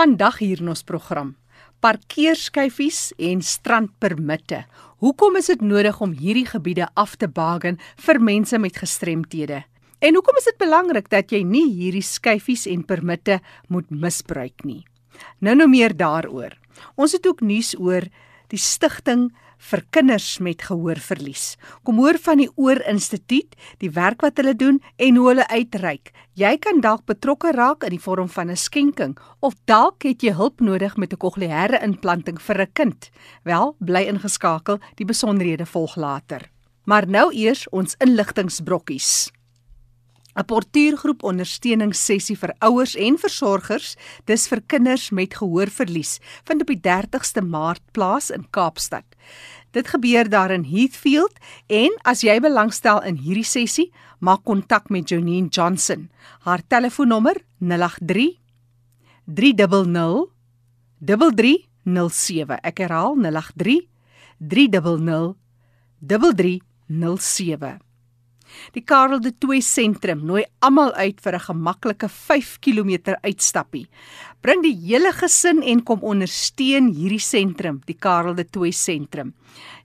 Vandag hier in ons program: parkeerskyfies en strandpermitte. Hoekom is dit nodig om hierdie gebiede af te baken vir mense met gestremthede? En hoekom is dit belangrik dat jy nie hierdie skyfies en permitte moet misbruik nie? Nou nou meer daaroor. Ons het ook nuus oor die stigting vir kinders met gehoorverlies. Kom hoor van die Oor Instituut, die werk wat hulle doen en hoe hulle uitreik. Jy kan dalk betrokke raak in die vorm van 'n skenking of dalk het jy hulp nodig met 'n kokleaire implanting vir 'n kind. Wel, bly ingeskakel, die besonderhede volg later. Maar nou eers ons inligtingbrokkies. 'n Portuïergroep ondersteuningssessie vir ouers en versorgers, dis vir kinders met gehoorverlies, vind op die 30ste Maart plaas in Kaapstad. Dit gebeur daar in Heathfield en as jy belangstel in hierdie sessie, maak kontak met Jonine Johnson. Haar telefoonnommer 083 300 3307. Ek herhaal 083 300 3307. Die Karel de Tooy sentrum nooi almal uit vir 'n gemaklike 5 km uitstappie. Bring die hele gesin en kom ondersteun hierdie sentrum, die Karel de Tooy sentrum.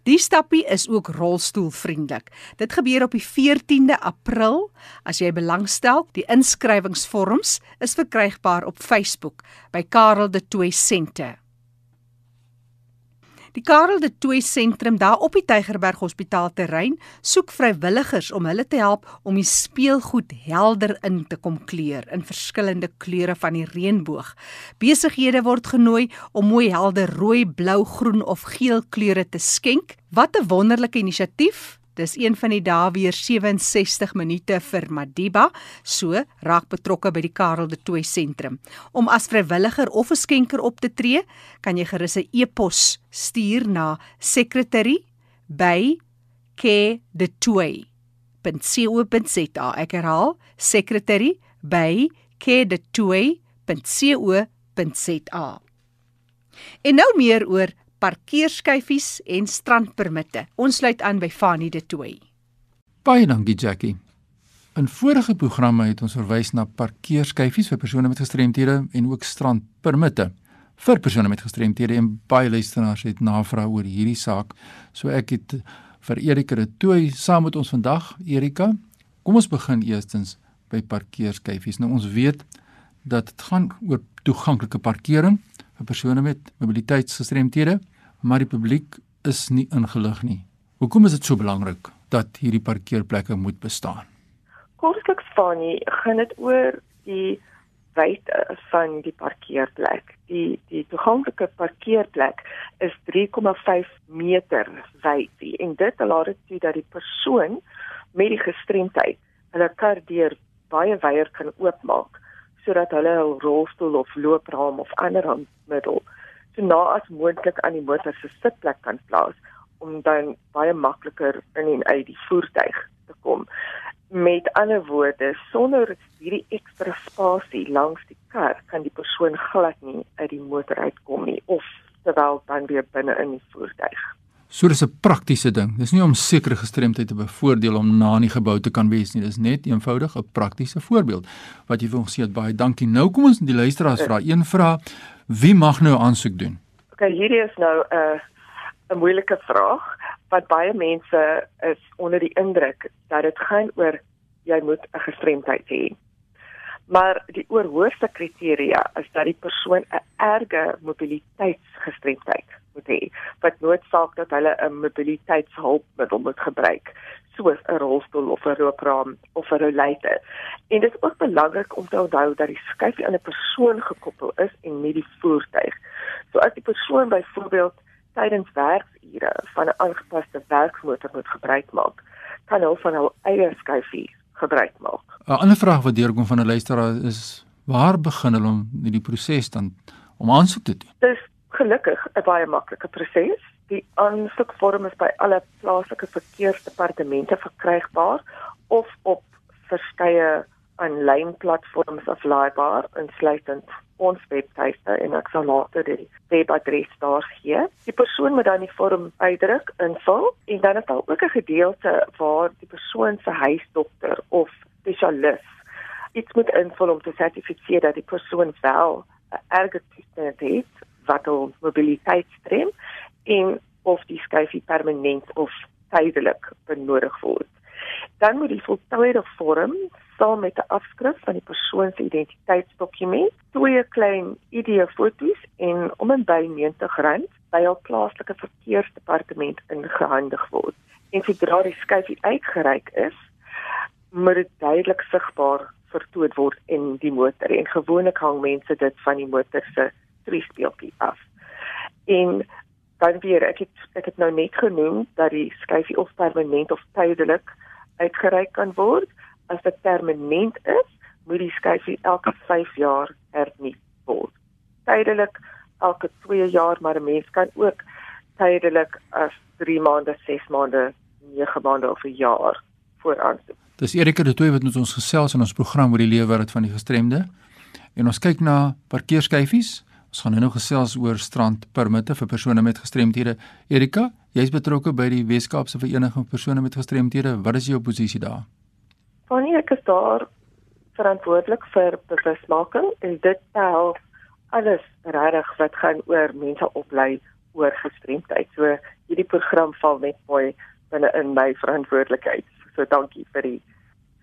Die stappie is ook rolstoelvriendelik. Dit gebeur op die 14de April. As jy belangstel, die inskrywingsvorms is verkrygbaar op Facebook by Karel de Tooy Sentrum. Die Karel de Tooy sentrum daar op die Tygerberg Hospitaal terrein soek vrywilligers om hulle te help om die speelgoed helder in te kom kleur in verskillende kleure van die reënboog. Besighede word genooi om mooi helder rooi, blou, groen of geel kleure te skenk. Wat 'n wonderlike inisiatief! Dis een van die dae weer 67 minute vir Madiba, so raak betrokke by die Karel de Tooy sentrum. Om as vrywilliger of 'n skenker op te tree, kan jy gerus 'n e-pos stuur na secretary@kedetoy.co.za. Ek herhaal, secretary@kedetoy.co.za. En nou meer oor parkeerskyfies en strandpermitte. Ons sluit aan by Fanie de Tooy. Baie dankie Jackie. In vorige programme het ons verwys na parkeerskyfies vir persone met gestremthede en ook strandpermitte vir persone met gestremthede en baie luisteraars het navraag oor hierdie saak. So ek het vir Erika de Tooy saam met ons vandag. Erika, kom ons begin eerstens by parkeerskyfies. Nou ons weet dat dit gaan oor toeganklike parkering vir persone met mobiliteitsgestremthede, maar die publiek is nie ingelig nie. Hoekom is dit so belangrik dat hierdie parkeerplekke moet bestaan? Kortliks van nie, gaan dit oor die wyte van die parkeerplek. Die die toeganklike parkeerplek is 3,5 meter wyd en dit laat dit toe dat die persoon met die gestremdheid hulle kar deur baie wyer kan oopmaak sodat hulle 'n rolstoel of loopraam of ander middel so na as moontlik aan die motor se sitplek kan plaas om dan baie makliker in en uit die voertuig te kom. Met ander woorde, sonder hierdie ekstra spasie langs die kar kan die persoon glad nie uit die motor uitkom nie of terwyl dan weer binne in die voertuig. So dis 'n praktiese ding. Dis nie om sekere gestremdheid te bevoordeel om na in die gebou te kan wees nie. Dis net eenvoudig 'n praktiese voorbeeld wat jy vir ons sê. Baie dankie. Nou kom ons die luisteraars vra. Een vraag: Wie mag nou aansoek doen? OK, hierdie is nou 'n uh, 'n moeilike vraag wat baie mense is onder die indruk dat dit gaan oor jy moet 'n gestremdheid hê. Maar die oorhoofse kriteria is dat die persoon 'n erge mobiliteitsgestremdheid moet hê wat noodsaak dat hulle 'n mobiliteitshulpmiddel moet gebruik soos 'n rolstoel of 'n rookraam of 'n rollator. En dit is ook belangrik om te onthou dat die skuifie aan 'n persoon gekoppel is en nie die voertuig. So as die persoon byvoorbeeld tydens werksure van 'n aangepaste werksmotor moet gebruik maak, kan hulle van hul eie skuifie gebruik maak. 'n Ander vraag wat deurkom van 'n luisteraar is waar begin hulle om hierdie proses dan om aansoek te doen? Dis gelukkig 'n baie maklike proses. Die aansoekvorm is by alle plaaslike verkeersdepartemente verkrygbaar of op verskeie aanlyn platforms aflaaibaar, insluitend ons webtuiste en ek sal later die webadres daar gee. Die persoon moet dan die vorm uitdruk, invul en dan is daar ook 'n gedeelte waar die persoon se huisdokter of spesialis iets moet invul om te sertifiseer dat die persoon wel 'n erge toestand het wat hul mobiliteit strem en of die skyfie permanent of tydelik benodig word. Dan moet die voltooide vorm saam met 'n afskrif van die persoon se identiteitsdokument, twee klein ID-foto's en om en by R90 by hul plaaslike verkeersdepartement ingehandig word. En sodra die skyfie uitgereik is, moet dit duidelik sigbaar vertoon word in die motor en gewoonlik hang mense dit van die motor se triespeeltjie af. En dan weer ek het ek het nou net genoem dat die skyfie of permanent of tydelik uitgereik kan word. As dit permanent is, moet die skyfie elke 5 jaar hernu word. Tydelik elke 2 jaar, maar 'n mens kan ook tydelik as 3 maande, 6 maande, 9 maande of 'n jaar vooraansoek. Dis Erika de Tooy wat met ons gesels in ons program oor die leefwêreld van die gestremde. En ons kyk na parkeerskyfies. Ons gaan nou gesels oor strandpermitte vir persone met gestremthede. Erika, jy's betrokke by die Weskaapse Vereniging van persone met gestremthede. Wat is jou posisie daar? Wanneer ek is daar verantwoordelik vir bewusmaking en dit tel alles regtig wat gaan oor mense oplei oor gestremdheid. So hierdie program val net mooi binne in my verantwoordelikheid. So dankie vir die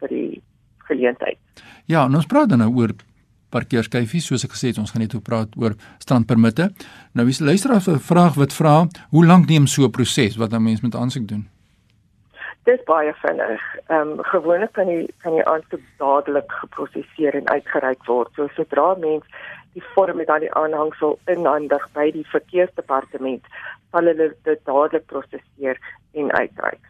vir die geleentheid. Ja, ons praat dan nou oor parkeerskyfies soos ek gesê het ons gaan net oor praat oor strandpermitte. Nou wie se luisteraar 'n vraag wat vra, hoe lank neem so 'n proses wat 'n mens met aansoek doen? Dis baie vinnig. Ehm um, gewoonlik kan jy kan jy aansoek dadelik geproseseer en uitgereik word. So sodra mens die vorm met al die aanhangsel inhandig by die verkeersdepartement, sal hulle dit dadelik prosesseer en uitreik.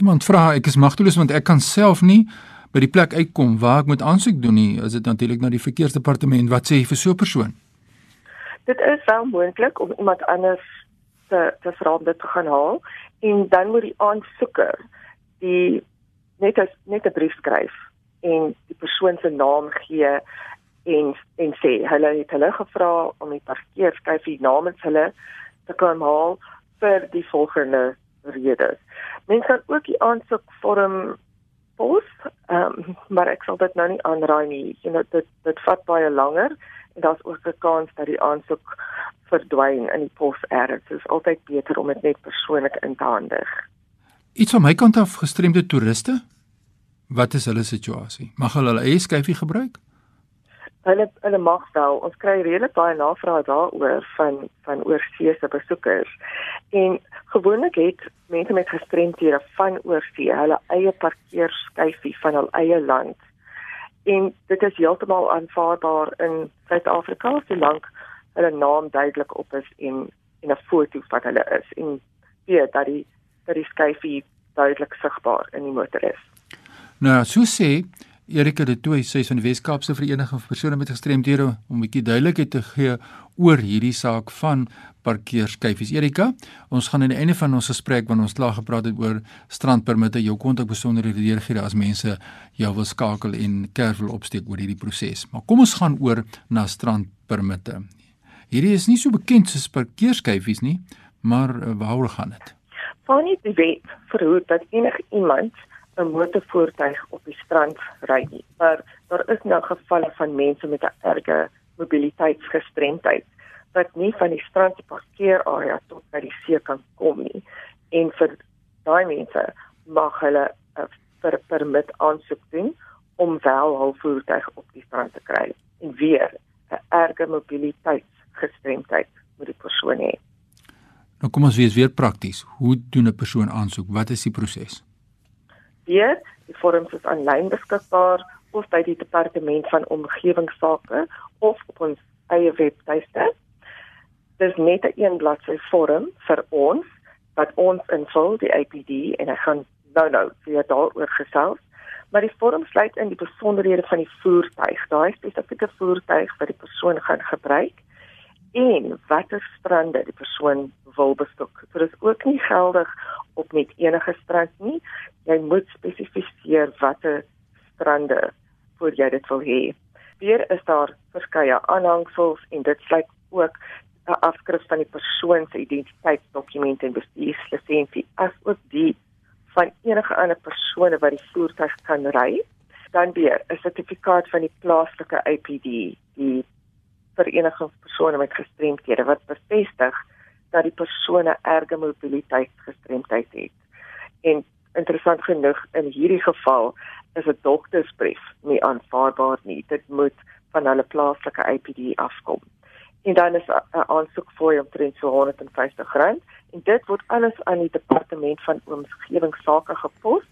Iemand vra, ek is magteloos want ek kan self nie by die plek uitkom waar ek moet aansoek doen nie, is dit natuurlik na die verkeersdepartement. Wat sê jy vir so 'n persoon? Dit is wel moontlik om iemand anders te te vra om dit te gaan haal en dan moet die aansoeker die net as net 'n brief skryf en die persoon se naam gee en en sê hulle het hulle gevra om die parkeerskyfie namens hulle te kom haal vir die volgende redes. Mense kan ook die aansoekvorm pos, ehm um, maar ek sal dit nou nie aanraai nie. Jy know dit dit vat baie langer en daar's ook 'n kans dat die aansoek verdwyn in die pos eers. Dit is altyd beter om dit net persoonlik in te handig. Iets van my kant af gestremde toeriste? Wat is hulle situasie? Mag hulle hulle eie skyfie gebruik? Hulle hulle mag wel. Ons kry redelik baie navrae daaroor van van oorseese besoekers. En gewoonlik het mense met gestremthede van oorsee hulle eie parkeerskyfie van hul eie land. En dit is heeltemal aanvaarbaar in Suid-Afrika solank hulle naam duidelik op is en en 'n foto van hulle is en weet dat die dat die skyfie duidelik sigbaar in die motor is. Nou, so sê Erika de Tooy sê van die Weskaapse Vereniging van persone met gestremdhede om 'n bietjie duidelikheid te gee oor hierdie saak van parkeerskyfies. Erika, ons gaan aan die einde van ons gesprek wanneer ons klaar gepraat het oor strandpermitte, jou kontak besonderhede deurgee as mense jou wil skakel en kerf wil opsteek oor hierdie proses. Maar kom ons gaan oor na strandpermitte. Hierdie is nie so bekend soos parkeerskyfies nie, maar uh, waaroor gaan dit? Van die wet verhoed dat enige iemand 'n motorvoertuig op die strand ry nie. Maar daar is nou gevalle van mense met 'n erge mobiliteitsgestremdheid wat nie van die strand se parkeerarea tot by die see kan kom nie. En vir daai mense mag hulle 'n per permit aansoek doen om wel hul voertuig op die strand te kry. En weer 'n erge mobiliteitsgestremdheid moet die persoon hê. Nou kom ons wees weer prakties. Hoe doen 'n persoon aansoek? Wat is die proses? Weer. Die vorms is aanlyn beskikbaar of by die departement van omgewingsake of op ons eie webtuiste. Dis net 'n een bladsy vorm vir ons wat ons invul die APD en ek gaan nou nou vir daaroor gesels. Maar die vorm sluit in die besonderhede van die voertuig, daai spesifieke voertuig wat die persoon gaan gebruik en watter strande die persoon wil besoek. So dis ook nie geldig op net enige strand nie. Jy moet spesifiseer watter strande voor jy dit wil hê. Weer is daar verskeie aanhangsels en dit sluit ook 'n afskrif van die persoon se identiteitsdokument en bestuurslisensie asook die van enige ander persone wat die voertuig kan ry. Dan weer 'n sertifikaat van die plaaslike APD, die verenigingspersone met gestremthede wat bevestig dat die persone erge mobiliteitsgestremdheid het. En interessant genoeg in hierdie geval is 'n doktersbrief nie aanvaarbaar nie. Dit moet van hulle plaaslike APD afkom. En dan is 'n aansoek vir omtrent so R150 en dit word alles aan die departement van omgewingsake gepos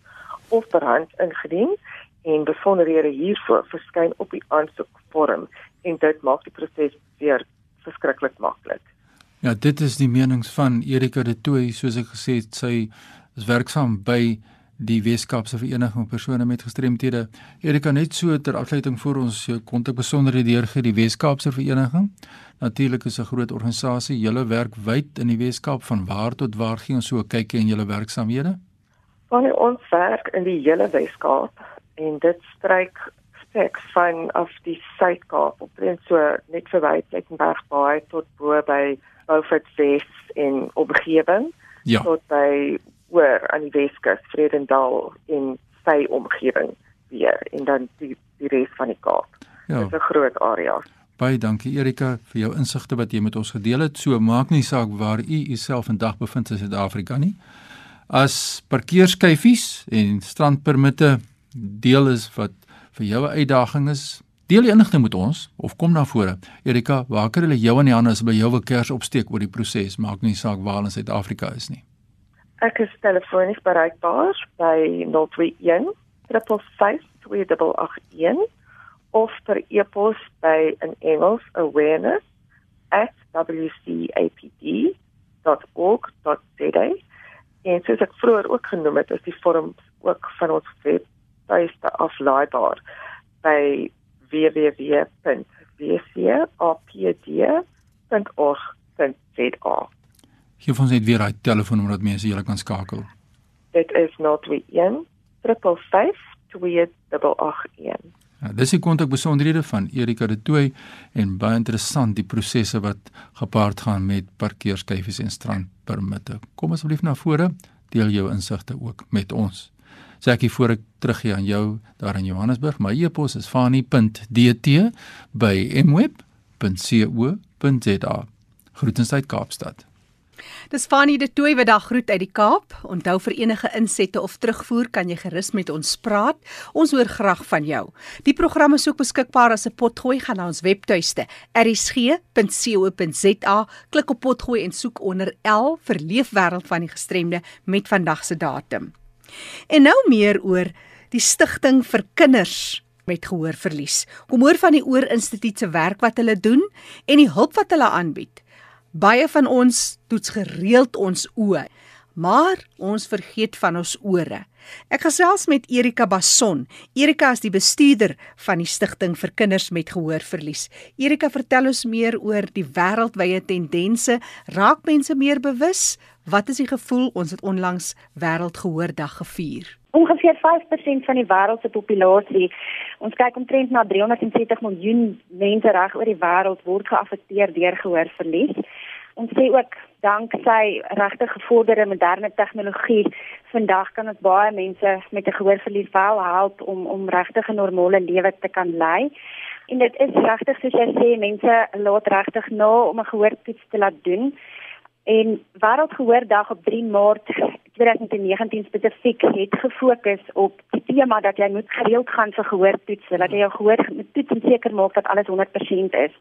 of per hand ingedien en besonderhede hiervoor verskyn op die aansoekvorm en dit maak die proses weer verskriklik maklik. Ja, dit is die menings van Erika de Tooy, soos ek gesê het, sy is werksaam by die Weskaapse Vereniging persone met gestremthede. Erika net so ter afsluiting vir ons jou kontak besonderhede deurgee die Weskaapse Vereniging. Natuurlik is 'n groot organisasie, julle werk wyd in die Weskaap van waar tot waar gee ons so 'n kykie in julle werksamehede? Van ons werk in die hele Weskaap en dit strek strek van af die Suid-Kaap op so net verby Plettenberg Bay tot bo by Beaufort Wes en omgewing ja. tot by oor aan die Weskus, Vredendal en sy omgewing weer en dan die die res van die Kaap. Ja. Dit is 'n groot area. Baie dankie Erika vir jou insigte wat jy met ons gedeel het. So maak nie saak waar u jouself vandag bevind in Suid-Afrika nie. As parkeerskyfies en strandpermitte deel is wat vir jou 'n uitdaging is, Deel die inligting met ons of kom na vore. Erika, waar kan hulle jou in die hande as by jou wil kers opsteek oor die proses? Maak nie saak waar in Suid-Afrika is nie. Ek is telefonies bereikbaar by 021 355 of per e-pos by in Engels awareness@wcapd.org.za. En soos ek vroeër ook genoem het, is die vorm ook van ons webtuiste aflaaibaar by www.wcapd.org.za. Hier van net weer daai telefoonnommer dat mense julle kan skakel. Dit is 021 355 Ja, dis die kontak besonderhede van Erika de Tooy en baie interessant die prosesse wat gepaard gaan met parkeerskyfies en strandpermitte. Kom asseblief na vore, deel jou insigte ook met ons sê ek hier voor ek teruggee aan jou daar in Johannesburg. My e-pos is fani.dt@mweb.co.za. Groetens uit Kaapstad. Dis Fanie de Tooi wat daar groet uit die Kaap. Onthou vir enige insette of terugvoer kan jy gerus met ons praat. Ons hoor graag van jou. Die program is ook beskikbaar as 'n potgooi gaan na ons webtuiste erisg.co.za. Klik op potgooi en soek onder L vir leefwêreld van die gestremde met vandag se datum. En nou meer oor die stigting vir kinders met gehoorverlies. Kom hoor van die Oor Instituut se werk wat hulle doen en die hulp wat hulle aanbied. Baie van ons toets gereeld ons oë, maar ons vergeet van ons ore. Ek gesels met Erika Bason. Erika is die bestuurder van die Stichting vir Kinders met Gehoorverlies. Erika, vertel ons meer oor die wêreldwye tendense. Raak mense meer bewus? Wat is die gevoel ons het onlangs Wêreldgehoordag gevier? Ongeveer 5% van die wêreld se populasie, ons kyk omtrent na 370 miljoen mense reg oor die wêreld word geaffekteer deur gehoorverlies. Ons sê ook danksy regte gevorderde moderne tegnologie vandag kan ons baie mense met 'n gehoorverlies wel help om om regtig 'n normale lewe te kan lei. En dit is regtig soos jy sê mense laat regtig na om 'n gehoortoets te laat doen. En Wêreldgehoordag op 3 Maart 2019 spesifiek het gefokus op die tema dat jy moet gereeld gaan vir gehoortoets, dat jy jou gehoor moet toets en seker maak dat alles 100% is.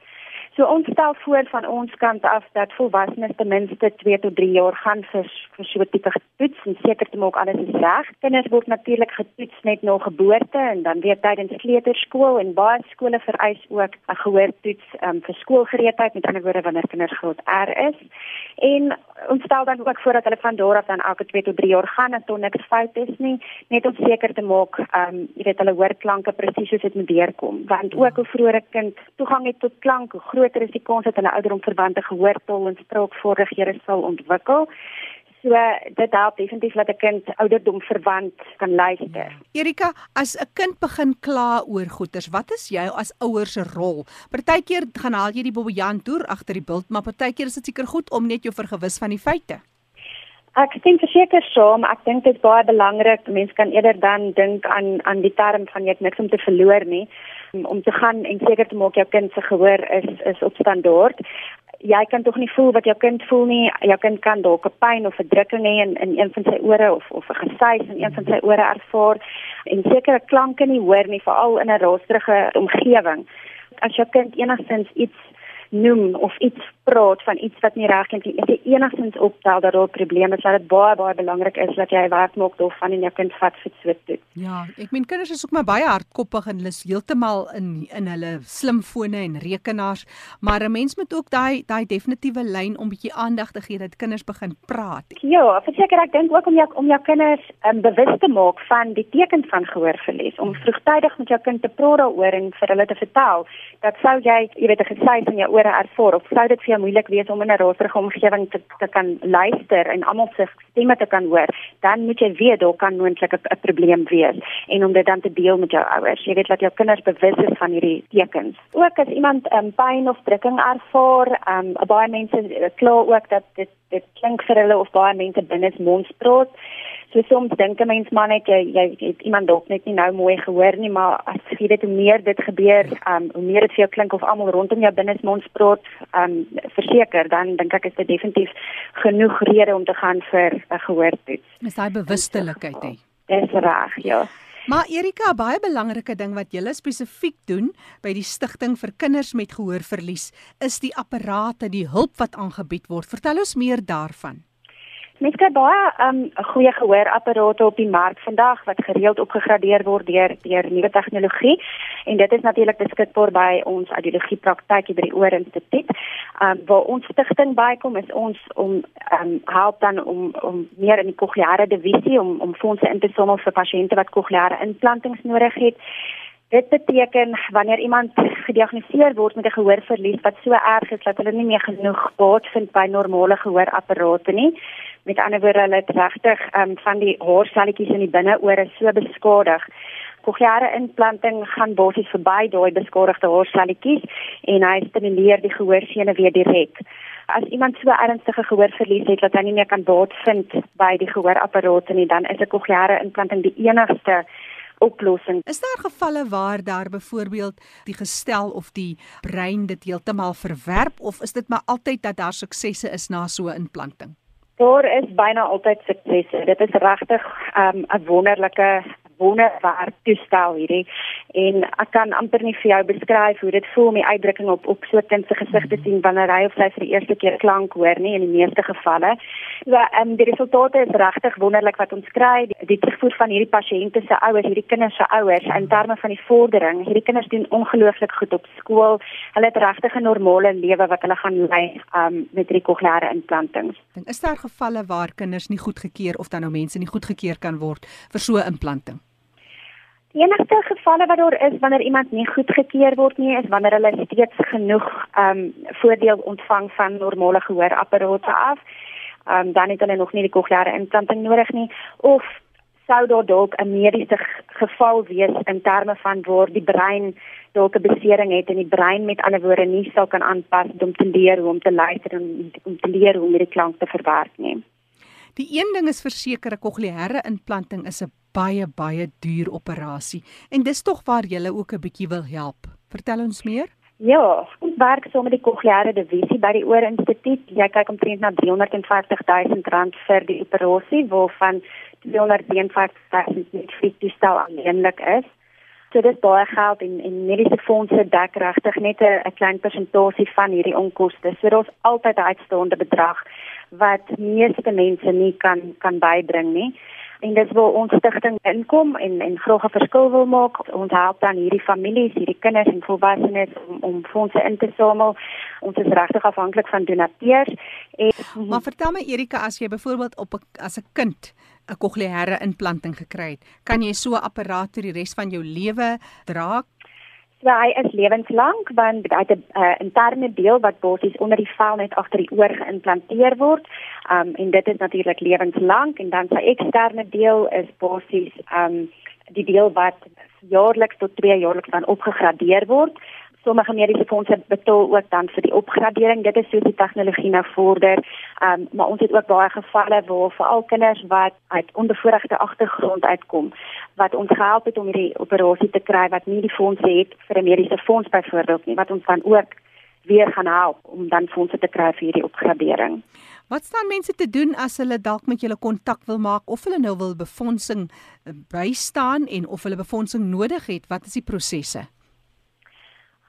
So ons stel voor van ons kant af dat volwassenes ten minste 2 tot 3 jaar gaan vir vir so 'n tipe getoets en seker te maak alles is reg. Kinders word natuurlik getoets net na geboorte en dan weer tydens kleuterskool en baie skole vereis ook 'n gehoortoets um, vir skoolgereedheid met ander woorde wanneer kinders graad R is. En ons stel dan ook voor dat hulle van daar af dan elke 2 tot 3 jaar gaan en tot niks fout is nie, net om seker te maak, ehm um, jy weet hulle hoor klanke presies soos dit moet deurkom. Want ook hoe vroeër 'n kind toegang het tot klank, hoe groter is die kans dat hulle ouderdom verwante gehoortol en spraakvaardighede sal ontwikkel. So dit help definitief dat 'n kind ouderdom verwant kan luister. Erika, as 'n kind begin kla oor goeters, wat is jou as ouers se rol? Partykeer gaan haal jy die bobbejaan toer agter die bult, maar partykeer is dit seker goed om net jou vergewis van die feite. Ek dink verseker so, maar ek dink dit is baie belangrik. Mense kan eerder dan dink aan aan die term van jy het niks om te verloor nie. Om te gaan en seker te maak jou kind se gehoor is is op standaard jy kan tog nie voel wat jou kind voel nie. Jou kind kan dalk 'n pyn of 'n drukking hê in in een van sy ore of of 'n gesuis in een van sy ore ervaar en sekere klanke nie hoor nie, veral in 'n raasterige omgewing. As jou kind enigstens iets noem of iets praat van iets wat nie reg klink nie, is dit enigstens optel dat daar 'n probleem is, dat dit baie baie belangrik is dat jy werk maak daarvan en jou kind vat vir so toe. Ja, ek meen kinders is ook maar baie hardkoppig en hulle is heeltemal in in hulle slimfone en rekenaars, maar 'n mens moet ook daai daai definitiewe lyn om bietjie aandag te gee dat kinders begin praat. Ja, verseker ek dink ook om jou om jou kinders um, bewus te maak van die tekens van gehoorverlies, om vroegtydig met jou kind te praat daaroor en vir hulle te vertel dat sou jy, jy weet, 'n gesuis in jou ore ervaar of sou dit vir jou moeilik wees om in 'n raserige omgewing te, te kan luister en almal se stemme te kan hoor, dan moet jy weet daar kan moontlik 'n probleem wees en om dit dan te deel met jou ouers. Jy weet dat jou kinders bewus is van hierdie tekens. Ook as iemand um, pyn of drukking ervaar, um, baie mense eh, kla ook dat dit dit klink vir hulle of baie mense binne mondspraat. So soms dink 'n mens maar net jy, jy het iemand dalk net nie nou mooi gehoor nie, maar as jy dit hoe meer dit gebeur, um, hoe meer dit vir jou klink of almal rondom jou binnesmond spraak, um verseker, dan dink ek is dit definitief genoeg rede om te gaan vir 'n gehoortoets. Is daai bewustelikheid hè? Dis reg, ja. Maar Erika, baie belangrike ding wat julle spesifiek doen by die stigting vir kinders met gehoorverlies, is die apparate, die hulp wat aangebied word. Vertel ons meer daarvan. Mens kry baie um goeie gehoorapparate op die mark vandag wat gereeld opgegradeer word deur deur nuwe tegnologie en dit is natuurlik beskikbaar by ons audiologie praktyk by die Oor Instituut. Um waar ons stigting bykom is ons om um help dan om om meer in die kokleaire divisie om om fondse in te samel vir pasiënte wat kokleaire implantings nodig het. Dit beteken wanneer iemand gediagnoseer word met 'n gehoorverlies wat so erg is dat hulle nie meer genoeg baat vind by normale gehoorapparate nie. Met ander woorde, hulle het regtig um, van die haarselletjies in die binneore so beskadig. Kokleaire implanting gaan basies verby daai beskadigde haarselletjies en hy stimuleer die gehoorsene weer direk. As iemand so ernstige gehoorverlies het dat hy nie meer kan baat vind by die gehoorapparate nie, dan is 'n kokleaire implanting die enigste oplossing. Is daar gevalle waar daar byvoorbeeld die gestel of die brein dit heeltemal verwerp of is dit maar altyd dat daar suksesse is na so 'n implanting? Daar is byna altyd suksesse. Dit is regtig um, 'n um, wonderlike wonderwerk toestel hierdie en ek kan amper nie vir jou beskryf hoe dit voel om die uitdrukking op op so 'n kind se gesig te sien wanneer hy of sy vir die eerste keer klank hoor nie in die meeste gevalle. So ehm um, die resultate is regtig wonderlik wat ons kry. Die, die terugvoer van hierdie pasiënte se ouers, hierdie kinders se ouers in terme van die vordering. Hierdie kinders doen ongelooflik goed op skool. Hulle het regtig 'n normale lewe wat hulle gaan lei ehm um, met hierdie kokleaire implantings. Dink is daar gevalle waar kinders nie goedgekeur of dan nou mense nie goedgekeur kan word vir so 'n implanting? Die enigste gevalle wat daar is wanneer iemand nie goedgekeur word nie, is wanneer hulle steeds genoeg ehm um, voordeel ontvang van normale gehoorapparate af. Ehm um, dan het hulle nog nie die kokleaire implanting nodig nie of sou daar dalk 'n mediese geval wees in terme van waar die brein dalk 'n besering het en die brein met ander woorde nie sou kan aanpas om te leer hoe om te luister en om te leer hoe om die klank te verwerk nie. Die een ding is verseker 'n kokleaire implanting is 'n baie baie duur operasie en dis tog waar jy ook 'n bietjie wil help. Vertel ons meer. Ja, ons werk saam met die kokleaire divisie by die Oor Instituut. Jy kyk omtrent na 350 000 rand vir die operasie waarvan 251 000 met fietstel alleenlik is. So dit is baie geld en en mediese fondse dek regtig net 'n klein persentasie van hierdie onkoste. So daar's altyd 'n uitstaande bedrag wat meeste mense nie kan kan bydring nie. En dis waar ons stigting inkom en en graag 'n verskil wil maak. Ons help dan hierdie families, hierdie kinders en volwassenes om om fondse in te samel. Ons is regtig afhanklik van donateurs. En Maar vertel my Erika, as jy byvoorbeeld op 'n as 'n kind 'n kokleaire implanting gekry het, kan jy so 'n apparaat vir die res van jou lewe dra? So hy is lewenslank want hy het 'n uh, interne deel wat basies onder die vel net agter die oor geïmplanteer word. Um en dit is natuurlik lewenslank en dan sy eksterne deel is basies um die deel wat jaarliks tot 2 jaarliks dan opgegradeer word sommige mediese fondse betaal ook dan vir die opgradering. Dit is soos die tegnologie nou vorder. Ehm um, maar ons het ook baie gevalle waar veral kinders wat uit onbevoorregte agtergrond uitkom wat ons gehelp het om hierdie operasie te kry wat nie die fonds het vir 'n mediese fonds byvoorbeeld nie wat ons dan ook weer gaan help om dan fondse te kry vir hierdie opgradering. Wat staan mense te doen as hulle dalk met julle kontak wil maak of hulle nou wil befondsing eh, bystaan en of hulle befondsing nodig het? Wat is die prosesse?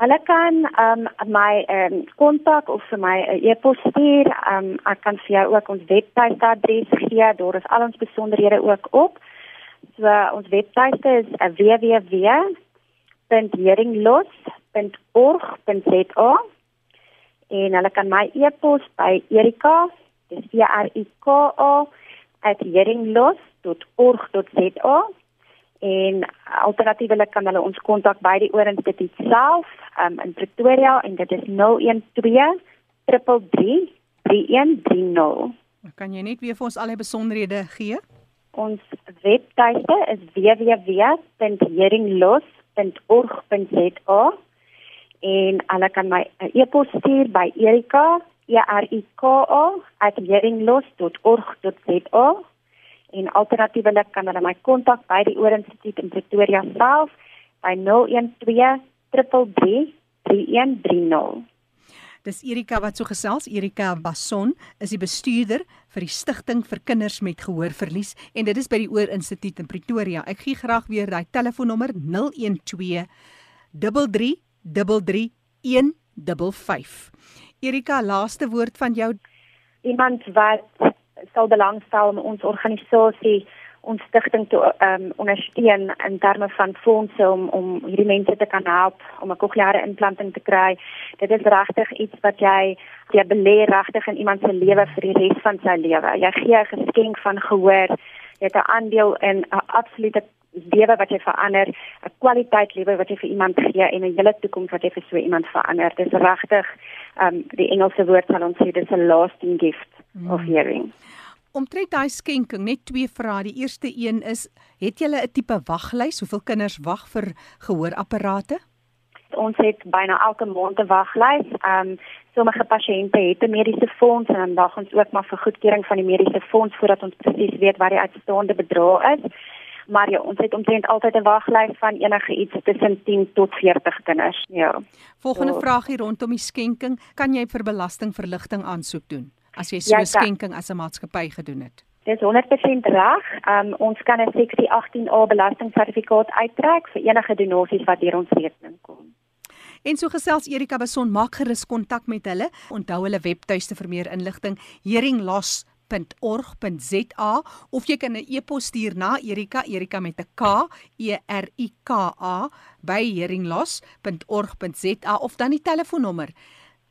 Hulle kan um my um kontak of vir my 'n uh, e-pos stuur. Um ek kan vir jou ook ons webtuiste adres gee. Daar is al ons besonderhede ook op. So ons webtuiste is uh, www.heringlos.org.za en hulle kan my e-pos by Erika, dis E R I K A @heringlos.org.za en alternatiefelik kan hulle ons kontak by die Oorinstituut self um, in Pretoria en dit is 012 333 3130. Kan jy net weer vir ons al die besonderhede gee? Ons webtuiste is www.heringlos.org.za en hulle kan my 'n e-pos stuur by Erika, E R I K A @heringlos.org.za en alternatiefelik kan hulle my kontak by die Oor Instituut in Pretoria self by 012 333 3130. Dis Erika wat so gesels. Erika Bason is die bestuurder vir die Stichting vir Kinders met Gehoorverlies en dit is by die Oor Instituut in Pretoria. Ek gee graag weer daai telefoonnommer 012 333 155. Erika, laaste woord van jou. Iemand wat sal belangstel om ons organisasie ons stigting te um, ondersteun in terme van fondse om om hierdie mense te kan help om 'n kokleaire implanting te kry. Dit is regtig iets wat jy jy belê regtig in iemand se lewe vir die res van sy lewe. Jy gee 'n geskenk van gehoor. Jy het 'n aandeel in 'n absolute lewe wat jy verander, 'n kwaliteit lewe wat jy vir iemand gee en 'n hele toekoms wat jy vir so iemand verander. Dis regtig um die Engelse woord sal ons sê dis 'n lasting gift mm. of hearing. Omtrent daai skenking, net twee vrae. Die eerste een is, het julle 'n tipe waglys? Hoeveel kinders wag vir gehoorapparate? Ons het byna elke maand 'n waglys. Ehm um, sommige pasiënte het 'n mediese fonds en dan wag ons ook maar vir goedkeuring van die mediese fonds voordat ons presies weet wat die uitstaande bedrag is. Maar ja, ons het omtrent altyd 'n waglys van enige iets tussen 10 tot 40 kinders. Ja. Volgende so. vraag hier rondom die skenking, kan jy vir belastingverligting aansoek doen? as jy so 'n ja, skenking as 'n maatskappy gedoen het. Dis 100% reg. Um, ons kan 'n seksie 18A belastingsertifikaat uittrek vir enige donasies wat deur ons rekening kom. En so gesels Erika Beson maak gerus kontak met hulle. Onthou hulle webtuiste vir meer inligting heringlos.org.za of jy kan 'n e-pos stuur na Erika Erika met 'n K E R I K A by heringlos.org.za of dan die telefoonnommer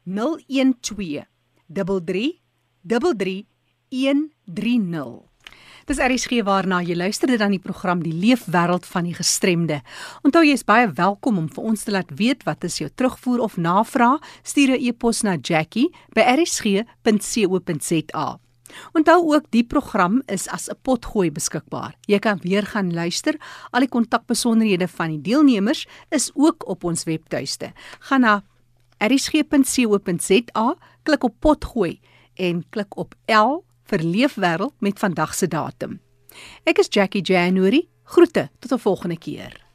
012 33 33130. Dis RSG waarna jy luister dit aan die program Die Leefwêreld van die Gestremde. Onthou jy is baie welkom om vir ons te laat weet wat is jou terugvoer of navraag, stuur 'n e-pos na jackie@rsg.co.za. Onthou ook die program is as 'n potgooi beskikbaar. Jy kan weer gaan luister. Al die kontakbesonderhede van die deelnemers is ook op ons webtuiste. Gaan na rsg.co.za, klik op potgooi en klik op L vir leefwêreld met vandag se datum. Ek is Jackie January. Groete tot 'n volgende keer.